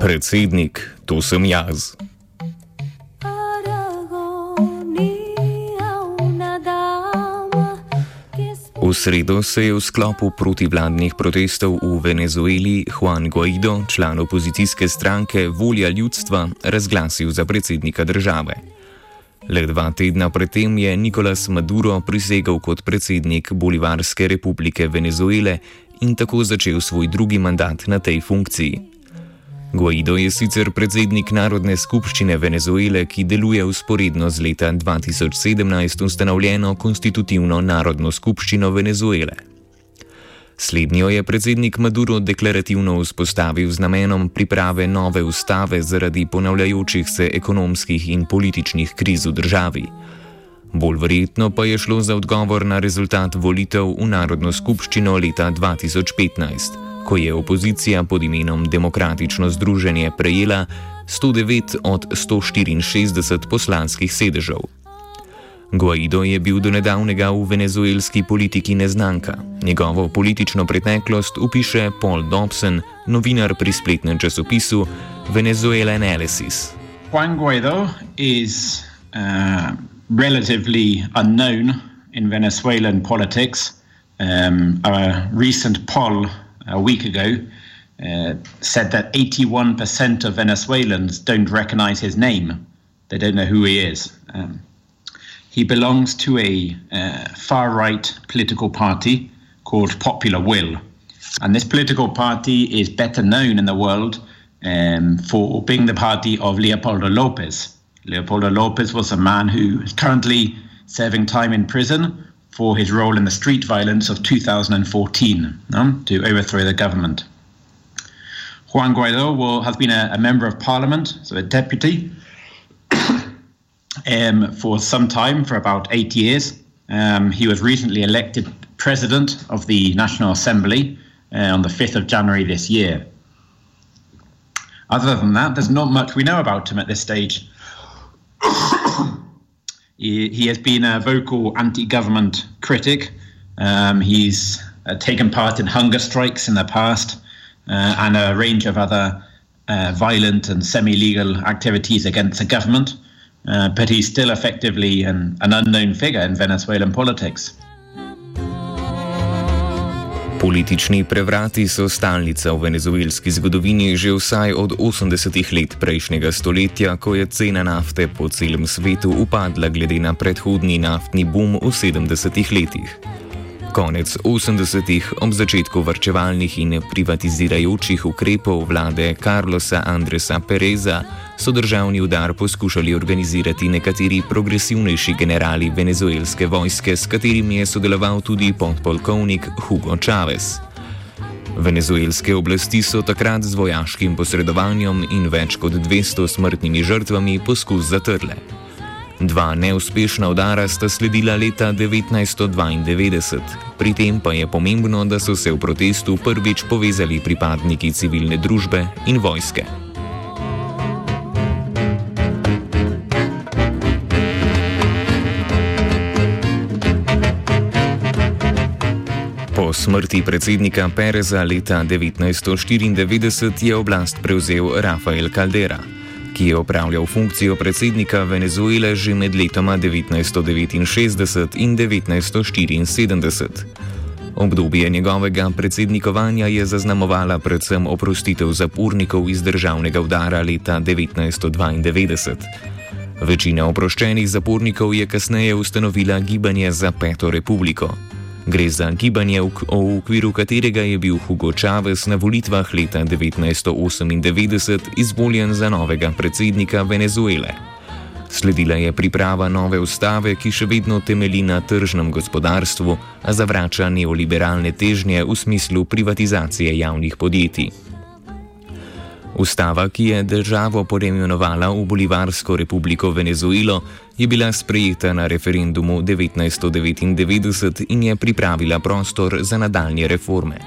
Predsednik, to sem jaz. V sredo se je v sklopu protivladnih protestov v Venezueli Juan Guaido, član opozicijske stranke Volja ljudstva, razglasil za predsednika države. Le dva tedna predtem je Nicolas Maduro prisegel kot predsednik Bolivarske republike Venezuele in tako začel svoj drugi mandat na tej funkciji. Guaido je sicer predsednik Narodne skupščine Venezuele, ki deluje usporedno z leta 2017 ustanovljeno konstitutivno Narodno skupščino Venezuele. Slednjo je predsednik Maduro deklarativno vzpostavil z namenom priprave nove ustave zaradi ponavljajočih se ekonomskih in političnih kriz v državi. Bolj verjetno pa je šlo za odgovor na rezultat volitev v Narodno skupščino leta 2015 ko je opozicija pod imenom Demokratično združenje prejela 109 od 164 poslanskih sedežev. Guaido je bil do nedavnega v venezuelski politiki neznanka. Njegovo politično preteklost upiše Paul Dobson, novinar pri spletnem časopisu Venezuela Analysis. Juan Guaido is uh, relatively unknown in Venezuelan politics. Um, a recent poll a week ago uh, said that 81% of Venezuelans don't recognize his name. They don't know who he is. Um, he belongs to a uh, far right political party called Popular Will. And this political party is better known in the world um, for being the party of Leopoldo Lopez. Leopoldo Lopez was a man who is currently serving time in prison for his role in the street violence of 2014 um, to overthrow the government. Juan Guaido will, has been a, a, member of parliament, so a deputy, um, for some time, for about eight years. Um, he was recently elected president of the National Assembly uh, on the 5th of January this year. Other than that, there's not much we know about him at this stage. He, he has been a vocal anti government critic. Um, he's uh, taken part in hunger strikes in the past uh, and a range of other uh, violent and semi legal activities against the government. Uh, but he's still effectively an, an unknown figure in Venezuelan politics. Politični prevrati so stalnica v venezuelski zgodovini že vsaj od 80-ih let prejšnjega stoletja, ko je cena nafte po celem svetu upadla glede na predhodni naftni boom v 70-ih letih. Konec 80-ih, ob začetku vrčevalnih in privatizirajočih ukrepov vlade Carlosa Andresa Pereza, so državni udar poskušali organizirati nekateri progresivnejši generali venezuelske vojske, s katerimi je sodeloval tudi podpolkovnik Hugo Chavez. Venezuelske oblasti so takrat z vojaškim posredovanjem in več kot 200 smrtnimi žrtvami poskus zatrle. Dva neuspešna udara sta sledila leta 1992, pri tem pa je pomembno, da so se v protestu prvič povezali pripadniki civilne družbe in vojske. Po smrti predsednika Pereza leta 1994 je oblast prevzel Rafael Caldera ki je opravljal funkcijo predsednika Venezuele že med letoma 1969 in 1974. Obdobje njegovega predsednikovanja je zaznamovala predvsem oprostitev zapornikov iz državnega udara leta 1992. Večina oproščenih zapornikov je kasneje ustanovila gibanje za Peto republiko. Gre za gibanje, v okviru katerega je bil Hugo Chavez na volitvah leta 1998 izvoljen za novega predsednika Venezuele. Sledila je priprava nove ustave, ki še vedno temelji na tržnem gospodarstvu, a zavrača neoliberalne težnje v smislu privatizacije javnih podjetij. Ustava, ki je državo poimenovala v Bolivarsko republiko Venezuelo, je bila sprejeta na referendumu 1999 in je pripravila prostor za nadaljne reforme.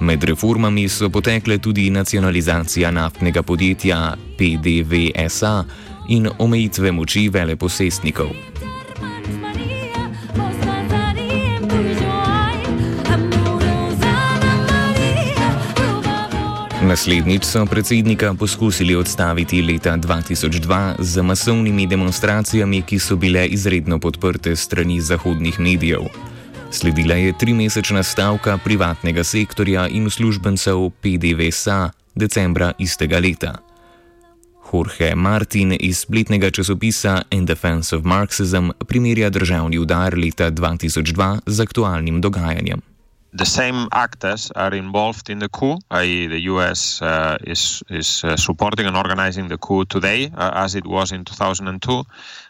Med reformami so potekle tudi nacionalizacija naftnega podjetja PDVSA in omejitve moči veleposestnikov. Naslednjič so predsednika poskusili odstaviti leta 2002 z masovnimi demonstracijami, ki so bile izredno podprte strani zahodnih medijev. Sledila je trimesečna stavka privatnega sektorja in uslužbencev PDVSA decembra istega leta. Jorge Martin iz spletnega časopisa In Defense of Marxism primerja državni udar leta 2002 z aktualnim dogajanjem. The same actors are involved in the coup, i.e., the US uh, is, is uh, supporting and organizing the coup today, uh, as it was in 2002.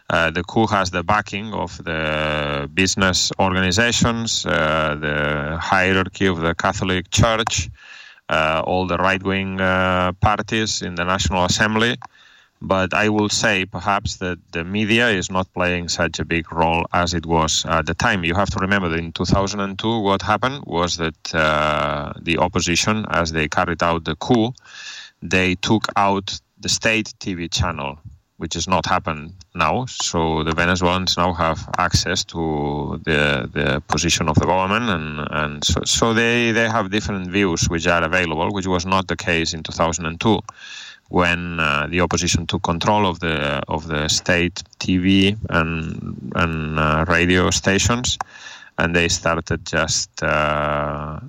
Uh, the coup has the backing of the business organizations, uh, the hierarchy of the Catholic Church, uh, all the right wing uh, parties in the National Assembly. But I will say perhaps that the media is not playing such a big role as it was at the time. You have to remember that in 2002, what happened was that uh, the opposition, as they carried out the coup, they took out the state TV channel, which has not happened now. So the Venezuelans now have access to the the position of the government, and and so, so they they have different views which are available, which was not the case in 2002 when uh, the opposition took control of the of the state TV and and uh, radio stations, and they started just uh,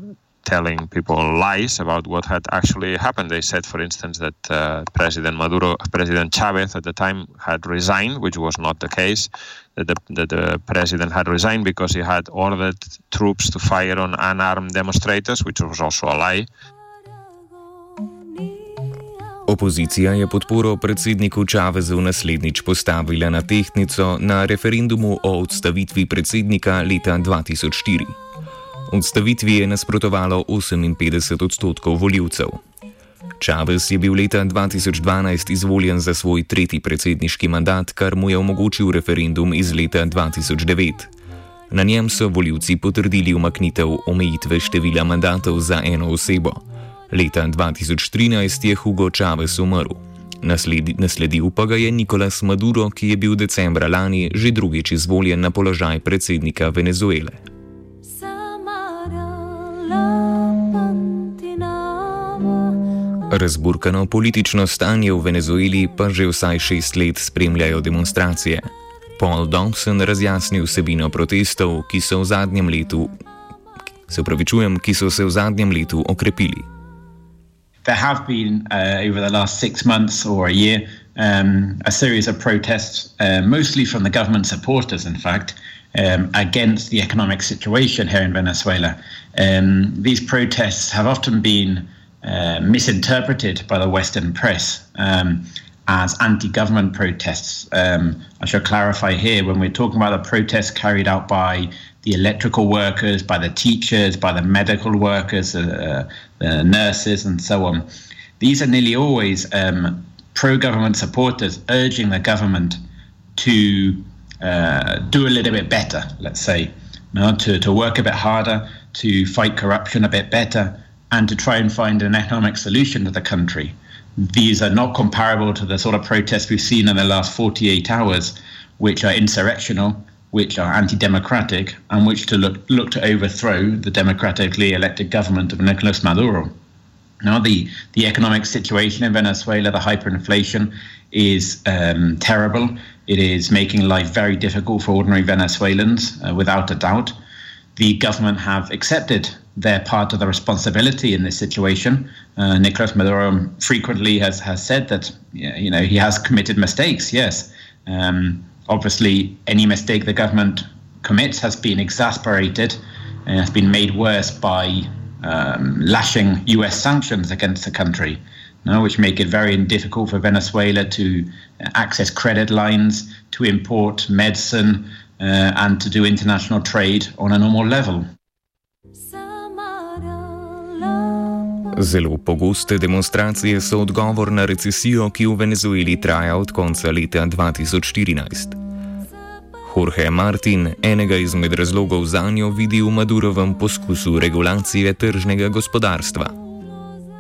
telling people lies about what had actually happened. They said, for instance, that uh, President Maduro, President Chavez at the time had resigned, which was not the case. That the, that the president had resigned because he had ordered troops to fire on unarmed demonstrators, which was also a lie. Opozicija je podporo predsedniku Čavezu naslednjič postavila na tehtnico na referendumu o odstavitvi predsednika leta 2004. Odstavitvi je nasprotovalo 58 odstotkov voljivcev. Čavez je bil leta 2012 izvoljen za svoj tretji predsedniški mandat, kar mu je omogočil referendum iz leta 2009. Na njem so voljivci potrdili umaknitev omejitve števila mandatov za eno osebo. Leta 2013 je Hugo Chavez umrl. Nasledi, nasledil pa ga je Nicolas Maduro, ki je bil decembra lani že drugič izvoljen na položaj predsednika Venezuele. Razburkano politično stanje v Venezueli pa že vsaj šest let spremljajo demonstracije. Paul Dobson razjasni vsebino protestov, ki so v zadnjem letu, se upravičujem, ki so se v zadnjem letu okrepili. There have been uh, over the last six months or a year um, a series of protests, uh, mostly from the government supporters, in fact, um, against the economic situation here in Venezuela. Um, these protests have often been uh, misinterpreted by the Western press um, as anti government protests. Um, I shall clarify here when we're talking about the protests carried out by the electrical workers, by the teachers, by the medical workers, uh, the nurses, and so on. These are nearly always um, pro government supporters urging the government to uh, do a little bit better, let's say, you know, to, to work a bit harder, to fight corruption a bit better, and to try and find an economic solution to the country. These are not comparable to the sort of protests we've seen in the last 48 hours, which are insurrectional, which are anti-democratic, and which to look look to overthrow the democratically elected government of Nicolas Maduro. Now, the, the economic situation in Venezuela, the hyperinflation, is um, terrible. It is making life very difficult for ordinary Venezuelans, uh, without a doubt the government have accepted their part of the responsibility in this situation. Uh, Nicolas Maduro frequently has, has said that you know he has committed mistakes. Yes, um, obviously any mistake the government commits has been exasperated and has been made worse by um, lashing U.S. sanctions against the country, you know, which make it very difficult for Venezuela to access credit lines, to import medicine, uh, and to do international trade on a normal level. Zelo pogoste demonstracije so odgovor na recesijo, ki v Venezueli traja od konca leta 2014. Jorge Martin enega izmed razlogov za njo vidi v Madurovem poskusu regulacije tržnega gospodarstva.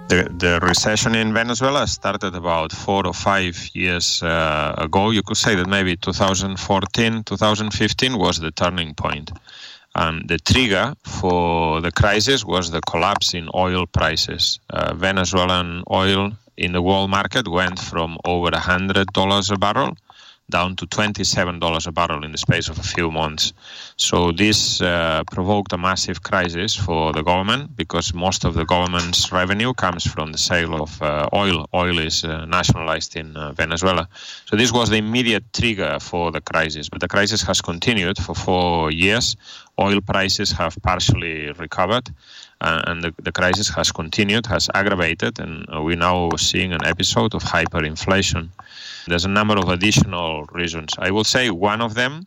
The, the recession in Venezuela started about four or five years uh, ago. You could say that maybe 2014, 2015 was the turning point. And the trigger for the crisis was the collapse in oil prices. Uh, Venezuelan oil in the world market went from over $100 a barrel down to $27 a barrel in the space of a few months. So this uh, provoked a massive crisis for the government because most of the government's revenue comes from the sale of uh, oil. Oil is uh, nationalized in uh, Venezuela. So this was the immediate trigger for the crisis. But the crisis has continued for four years. Oil prices have partially recovered. Uh, and the, the, crisis has continued, has aggravated, and we're now seeing an episode of hyperinflation. There's a number of additional reasons. I will say one of them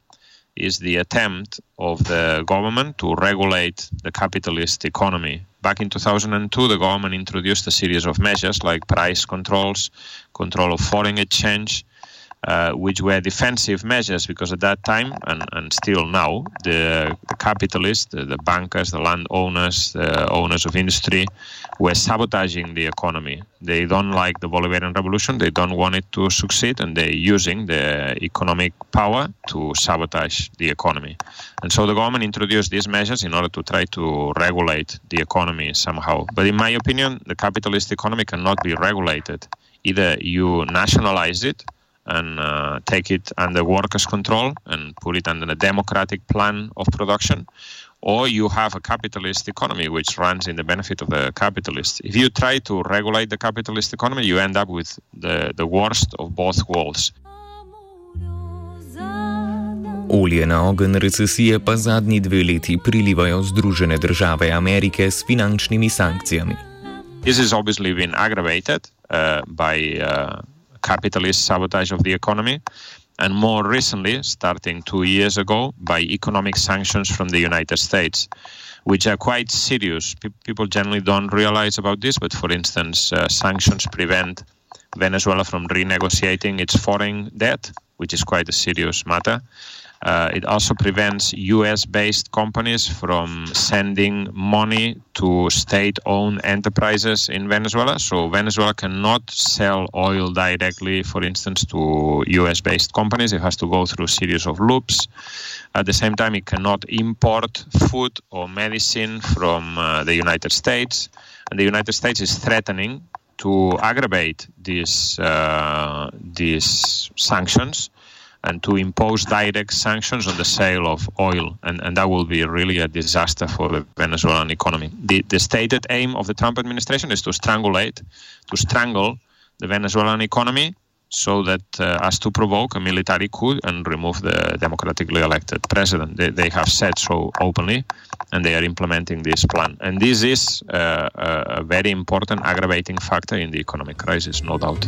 is the attempt of the government to regulate the capitalist economy. Back in 2002, the government introduced a series of measures like price controls, control of foreign exchange, uh, which were defensive measures because at that time and, and still now the, the capitalists, the, the, bankers, the landowners, the owners of industry were sabotaging the economy. They don't like the Bolivarian revolution, they don't want it to succeed, and they're using the economic power to sabotage the economy. And so the government introduced these measures in order to try to regulate the economy somehow. But in my opinion, the capitalist economy cannot be regulated. Either you nationalize it and uh, take it under workers' control and put it under a democratic plan of production, or you have a capitalist economy which runs in the benefit of the capitalists. If you try to regulate the capitalist economy, you end up with the, the worst of both worlds. Olje na ogen recesije pa zadnji dve leti prilivajo Združene države Amerike s finančnimi sankcijami. This has obviously been aggravated uh, by uh, capitalist sabotage of the economy, and more recently, starting two years ago, by economic sanctions from the United States, which are quite serious. People generally don't realize about this, but for instance, uh, sanctions prevent Venezuela from renegotiating its foreign debt, which is quite a serious matter. Uh, it also prevents US based companies from sending money to state owned enterprises in Venezuela. So, Venezuela cannot sell oil directly, for instance, to US based companies. It has to go through a series of loops. At the same time, it cannot import food or medicine from uh, the United States. And the United States is threatening to aggravate these, uh, these sanctions and to impose direct sanctions on the sale of oil. And, and that will be really a disaster for the Venezuelan economy. The, the stated aim of the Trump administration is to strangulate, to strangle the Venezuelan economy so that uh, as to provoke a military coup and remove the democratically elected president. They, they have said so openly, and they are implementing this plan. And this is uh, a very important aggravating factor in the economic crisis, no doubt.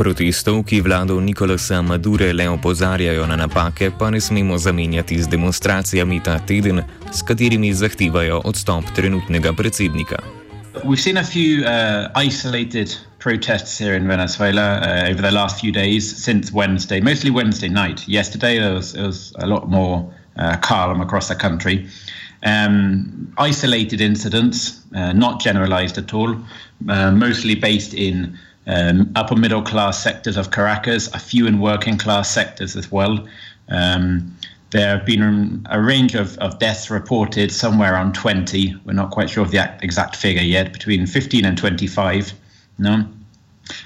Protestov, ki vlado Nikolasa Madure le opozarjajo na napake, pa ne smemo zamenjati z demonstracijami ta teden, s katerimi zahtevajo odstop trenutnega predsednika. We've seen a few uh, isolated protests here in Venezuela uh, over the last few days since Wednesday, mostly Wednesday night. Yesterday, it was, it was a lot more uh, calm across the country. Um, isolated incidents, uh, not generalized at all, uh, mostly based in um, upper middle class sectors of Caracas, a few in working class sectors as well. Um, there have been a range of, of deaths reported, somewhere around 20. We're not quite sure of the exact figure yet, between 15 and 25. No?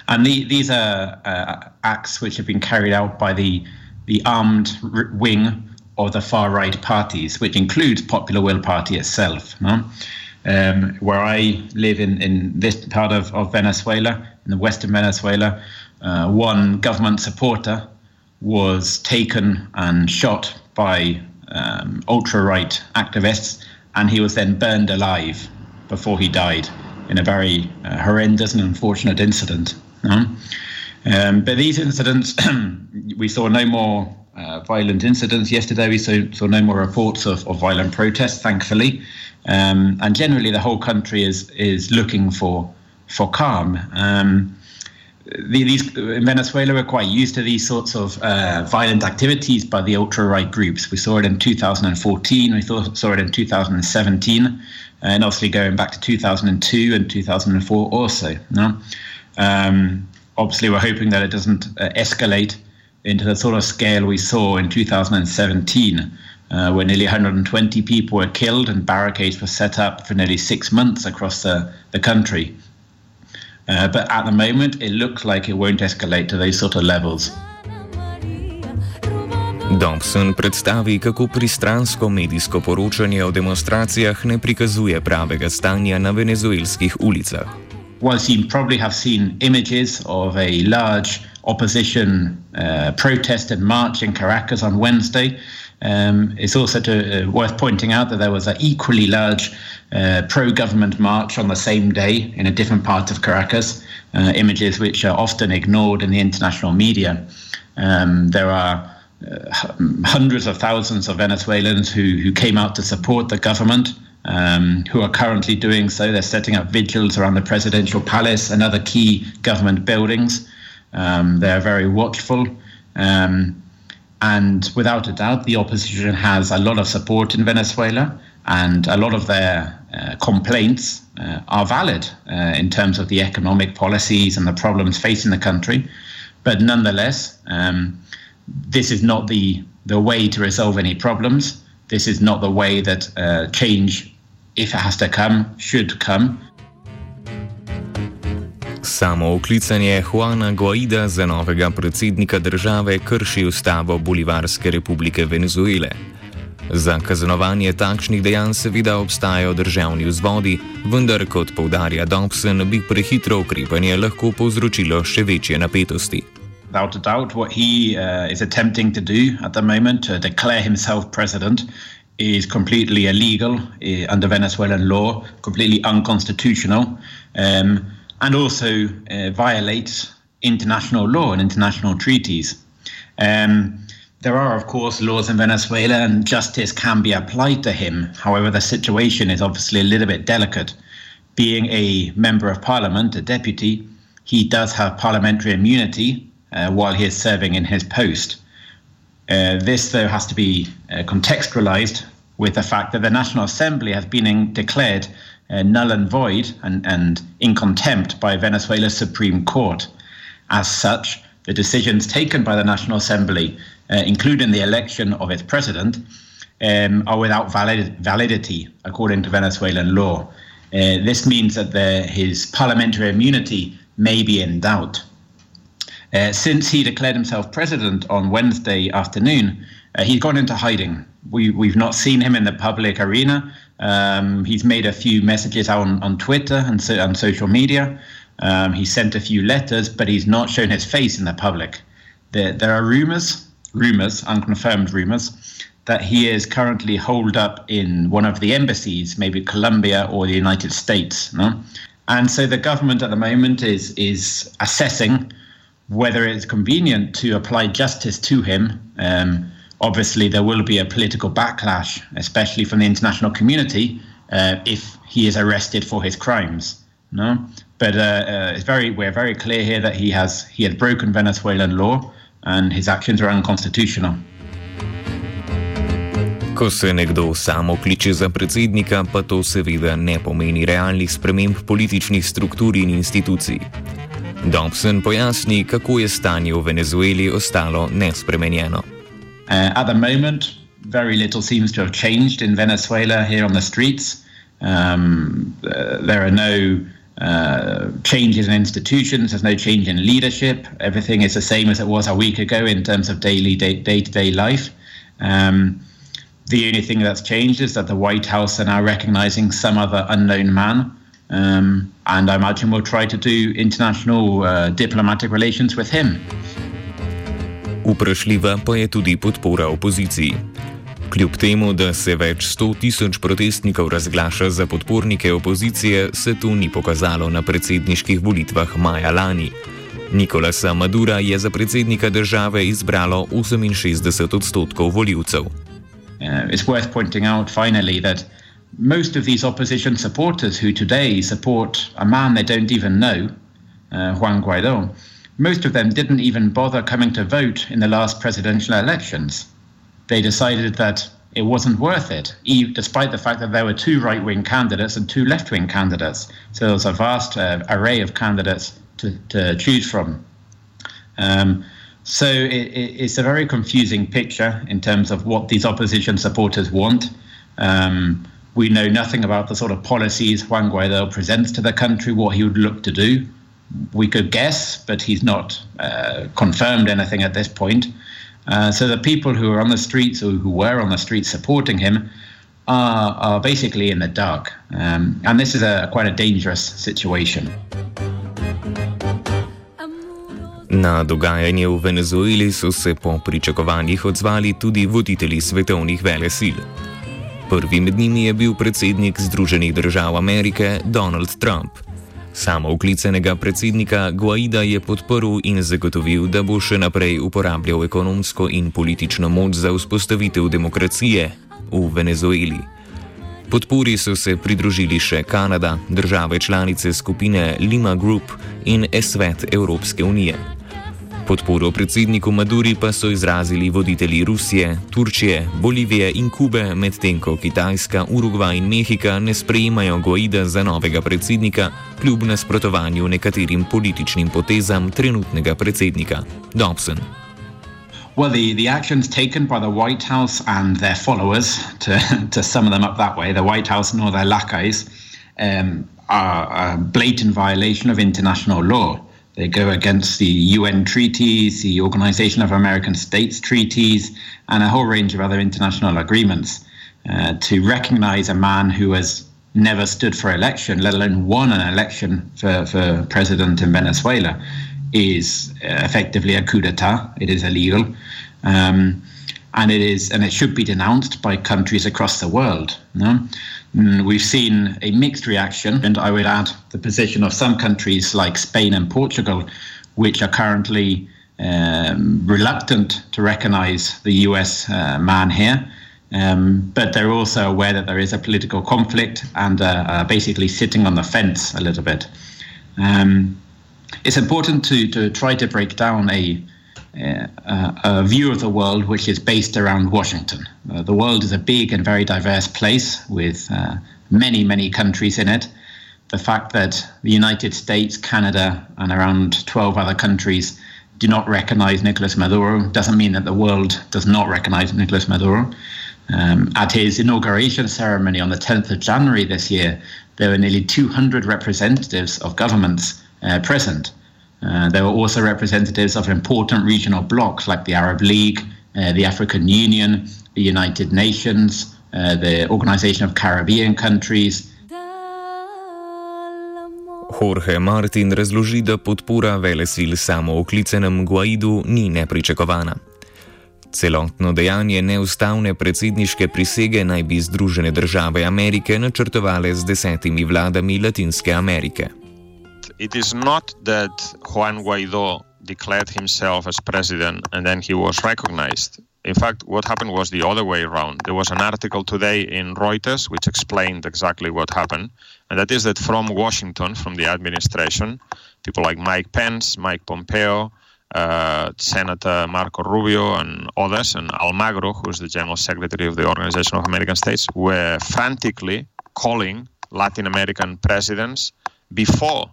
And the, these are uh, acts which have been carried out by the, the armed wing of the far right parties, which includes Popular Will Party itself. No? Um, where I live in, in this part of, of Venezuela, in the western Venezuela, uh, one government supporter was taken and shot by um, ultra right activists, and he was then burned alive before he died in a very uh, horrendous and unfortunate incident. Um, but these incidents, we saw no more uh, violent incidents yesterday. We saw, saw no more reports of, of violent protests, thankfully. Um, and generally, the whole country is is looking for for calm. Um, these in Venezuela we're quite used to these sorts of uh, violent activities by the ultra right groups. We saw it in 2014. We saw it in 2017, and obviously going back to 2002 and 2004 also. No? Um, obviously, we're hoping that it doesn't uh, escalate into the sort of scale we saw in 2017 uh, where nearly 120 people were killed and barricades were set up for nearly six months across the, the country. Uh, but at the moment, it looks like it won't escalate to those sort of levels. Dobson predstavi, kako pristransko medijsko poročanje o demonstracijah ne prikazuje pravega stanja na venezuelskih ulicah. Whilst you probably have seen images of a large opposition uh, protest and march in Caracas on Wednesday, Um, it's also to, uh, worth pointing out that there was an equally large uh, pro government march on the same day in a different part of Caracas, uh, images which are often ignored in the international media. Um, there are uh, hundreds of thousands of Venezuelans who, who came out to support the government. Um, who are currently doing so. They're setting up vigils around the presidential palace and other key government buildings. Um, they're very watchful. Um, and without a doubt, the opposition has a lot of support in Venezuela, and a lot of their uh, complaints uh, are valid uh, in terms of the economic policies and the problems facing the country. But nonetheless, um, this is not the, the way to resolve any problems. This is not the way that uh, change, if it has to come, should come. Samo oklicanje Juana Guaida za novega predsednika države krši ustavo Bolivarske republike Venezuele. Za kaznovanje takšnih dejanj seveda obstajajo državni vzvodi, vendar, kot povdarja Dobson, bi prehitro ukrepanje lahko povzročilo še večje napetosti. Without a doubt, what he uh, is attempting to do at the moment to declare himself president is completely illegal uh, under Venezuelan law, completely unconstitutional. Um, and also uh, violates international law and international treaties. Um, there are, of course, laws in Venezuela, and justice can be applied to him. However, the situation is obviously a little bit delicate. Being a member of parliament, a deputy, he does have parliamentary immunity uh, while he is serving in his post. Uh, this, though, has to be uh, contextualized with the fact that the National Assembly has been in, declared uh, null and void and, and in contempt by Venezuela's Supreme Court. As such, the decisions taken by the National Assembly, uh, including the election of its president, um, are without valid, validity according to Venezuelan law. Uh, this means that the, his parliamentary immunity may be in doubt. Uh, since he declared himself president on Wednesday afternoon, uh, he's gone into hiding. We, we've not seen him in the public arena. Um, he's made a few messages on, on Twitter and so, on social media. Um, he sent a few letters, but he's not shown his face in the public. There, there are rumors, rumors, unconfirmed rumors, that he is currently holed up in one of the embassies, maybe Colombia or the United States. No? And so the government at the moment is is assessing whether it's convenient to apply justice to him. Um, obviously there will be a political backlash, especially from the international community, uh, if he is arrested for his crimes. No, but uh, uh, it's very we're very clear here that he has he has broken Venezuelan law and his actions are unconstitutional. Ko se nekdo samo kliče za predsednika, pa to seveda ne pomeni realnih sprememb političnih struktur in institucij. Dobson pojasni, kako je stanje v Venezueli ostalo nespremenjeno. Uh, at the moment, very little seems to have changed in Venezuela here on the streets. Um, uh, there are no uh, changes in institutions, there's no change in leadership. Everything is the same as it was a week ago in terms of daily day to day life. Um, the only thing that's changed is that the White House are now recognizing some other unknown man. Um, and I imagine we'll try to do international uh, diplomatic relations with him. Vprašljiva pa je tudi podpora opoziciji. Kljub temu, da se več sto tisoč protestnikov razglaša za podpornike opozicije, se to ni pokazalo na predsedniških volitvah maja lani. Nikolasa Madura je za predsednika države izbralo 68 odstotkov voljivcev. Uh, it's worth pointing out finally that most of these opposition supporters who today support a man they don't even know, uh, Juan Guaido, most of them didn't even bother coming to vote in the last presidential elections. They decided that it wasn't worth it, despite the fact that there were two right wing candidates and two left wing candidates. So there was a vast uh, array of candidates to, to choose from. Um, so it, it's a very confusing picture in terms of what these opposition supporters want. Um, we know nothing about the sort of policies Juan Guaido presents to the country, what he would look to do. We could guess, but he's not uh, confirmed anything at this point. Uh, so the people who are on the streets or who were on the streets supporting him are, are basically in the dark. Um, and this is a quite a dangerous situation. Na dogajanje v Venezueli so se po pričakovanjih odzvali tudi voditelji svetovnih velesil. Prvi med njimi je bil predsednik Združenih držav Amerike Donald Trump. Samo uklicenega predsednika Guaida je podprl in zagotovil, da bo še naprej uporabljal ekonomsko in politično moč za vzpostavitev demokracije v Venezueli. Podpori so se pridružili še Kanada, države članice skupine Lima Group in Svet Evropske unije. Podporo predsedniku Maduri pa so izrazili voditelji Rusije, Turčije, Bolivije in Kube, medtem ko Kitajska, Urugvaj in Mehika ne sprejemajo Goida za novega predsednika, kljub nasprotovanju nekaterim političnim potezam trenutnega predsednika Dobson. Well, the, the actions taken by the White House and their followers, to, to sum them up that way, the White House all their lackeys, um, are a blatant violation of international law. They go against the UN treaties, the Organization of American States treaties, and a whole range of other international agreements uh, to recognize a man who has never stood for election, let alone won an election for, for president in Venezuela, is uh, effectively a coup d'etat. It is illegal. Um, and it is, and it should be denounced by countries across the world. No? We've seen a mixed reaction, and I would add the position of some countries like Spain and Portugal, which are currently um, reluctant to recognize the US uh, man here. Um, but they're also aware that there is a political conflict and uh, uh, basically sitting on the fence a little bit. Um, it's important to, to try to break down a a view of the world which is based around Washington. Uh, the world is a big and very diverse place with uh, many, many countries in it. The fact that the United States, Canada, and around 12 other countries do not recognize Nicolas Maduro doesn't mean that the world does not recognize Nicolas Maduro. Um, at his inauguration ceremony on the 10th of January this year, there were nearly 200 representatives of governments uh, present. Uh, there were also representatives of important regional blocs like the Arab League, uh, the African Union, the United Nations, uh, the Organization of Caribbean Countries. Jorge Martin razloži, da podpora velesil samooklicenem Guaidu ni nepričakovana. Celotno dejanje neustavne predsedniške prisege naj bi Združene države Amerike načrtovale z desetimi vladami Latinske Amerike. It is not that Juan Guaido declared himself as president and then he was recognized. In fact, what happened was the other way around. There was an article today in Reuters which explained exactly what happened, and that is that from Washington, from the administration, people like Mike Pence, Mike Pompeo, uh, Senator Marco Rubio, and others, and Almagro, who's the General Secretary of the Organization of American States, were frantically calling Latin American presidents before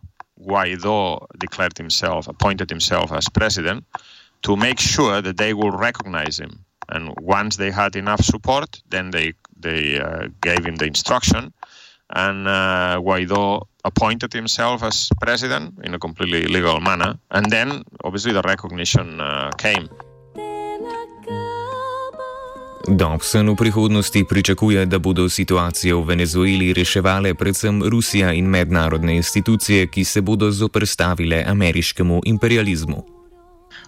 Guaido declared himself, appointed himself as president, to make sure that they will recognize him. And once they had enough support, then they they uh, gave him the instruction, and uh, Guaido appointed himself as president in a completely legal manner. And then, obviously, the recognition uh, came. Dobson v prihodnosti pričakuje, da bodo situacijo v Venezueli reševale predvsem Rusija in mednarodne institucije, ki se bodo zoprstavile ameriškemu imperializmu.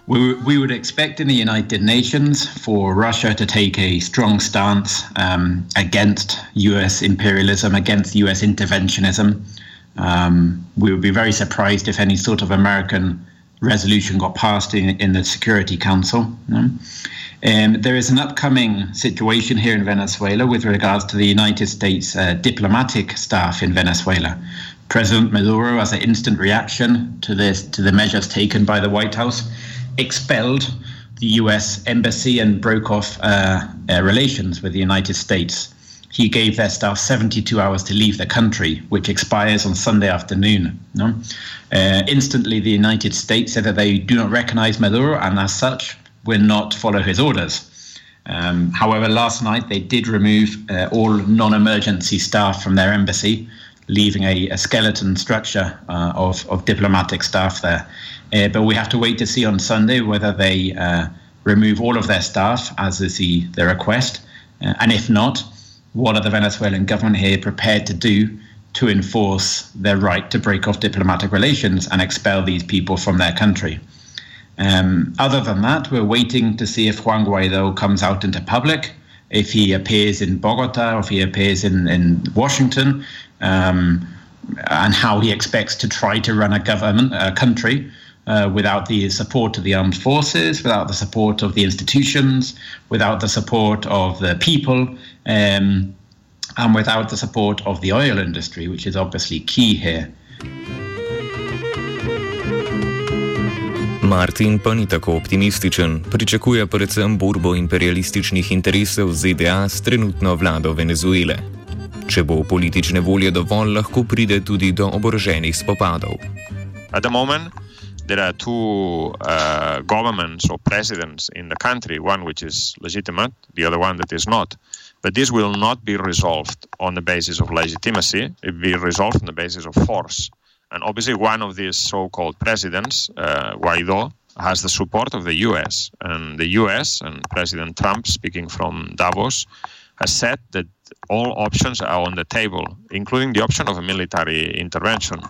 We, we would expect in the United Nations for Russia to take a strong stance um, against US imperialism, against US interventionism. Um, we would be very surprised if any sort of American resolution got passed in, in the Security Council. No? Um, there is an upcoming situation here in Venezuela with regards to the United States uh, diplomatic staff in Venezuela. President Maduro, as an instant reaction to this, to the measures taken by the White House, expelled the U.S. embassy and broke off uh, uh, relations with the United States. He gave their staff 72 hours to leave the country, which expires on Sunday afternoon. No? Uh, instantly, the United States said that they do not recognize Maduro and, as such, will not follow his orders. Um, however, last night they did remove uh, all non emergency staff from their embassy, leaving a, a skeleton structure uh, of, of diplomatic staff there. Uh, but we have to wait to see on Sunday whether they uh, remove all of their staff, as is the, the request. Uh, and if not, what are the Venezuelan government here prepared to do to enforce their right to break off diplomatic relations and expel these people from their country? Um, other than that, we're waiting to see if Juan Guaido comes out into public, if he appears in Bogota, if he appears in, in Washington, um, and how he expects to try to run a government, a country, uh, without the support of the armed forces, without the support of the institutions, without the support of the people, um, and without the support of the oil industry, which is obviously key here. Martin pa ni tako optimističen, pričakuje predvsem borbo imperialističnih interesov ZDA s trenutno vlado Venezuele. Če bo politične volje dovolj, lahko pride tudi do oboroženih spopadov. There are two uh, governments or presidents in the country, one which is legitimate, the other one that is not. But this will not be resolved on the basis of legitimacy, it will be resolved on the basis of force. And obviously, one of these so called presidents, uh, Guaido, has the support of the US. And the US and President Trump, speaking from Davos, has said that all options are on the table, including the option of a military intervention.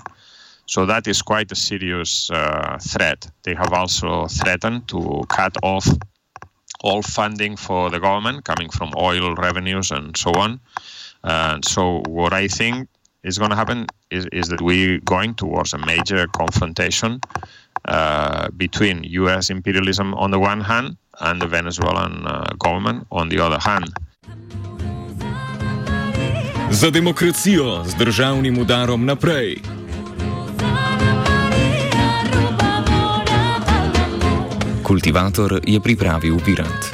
So that is quite a serious uh, threat. They have also threatened to cut off all funding for the government coming from oil revenues and so on. And so, what I think is going to happen is, is that we're going towards a major confrontation uh, between U.S. imperialism on the one hand and the Venezuelan uh, government on the other hand. Za demokracijo z državnim udarom naprej. Kultivator je pripravil Virant.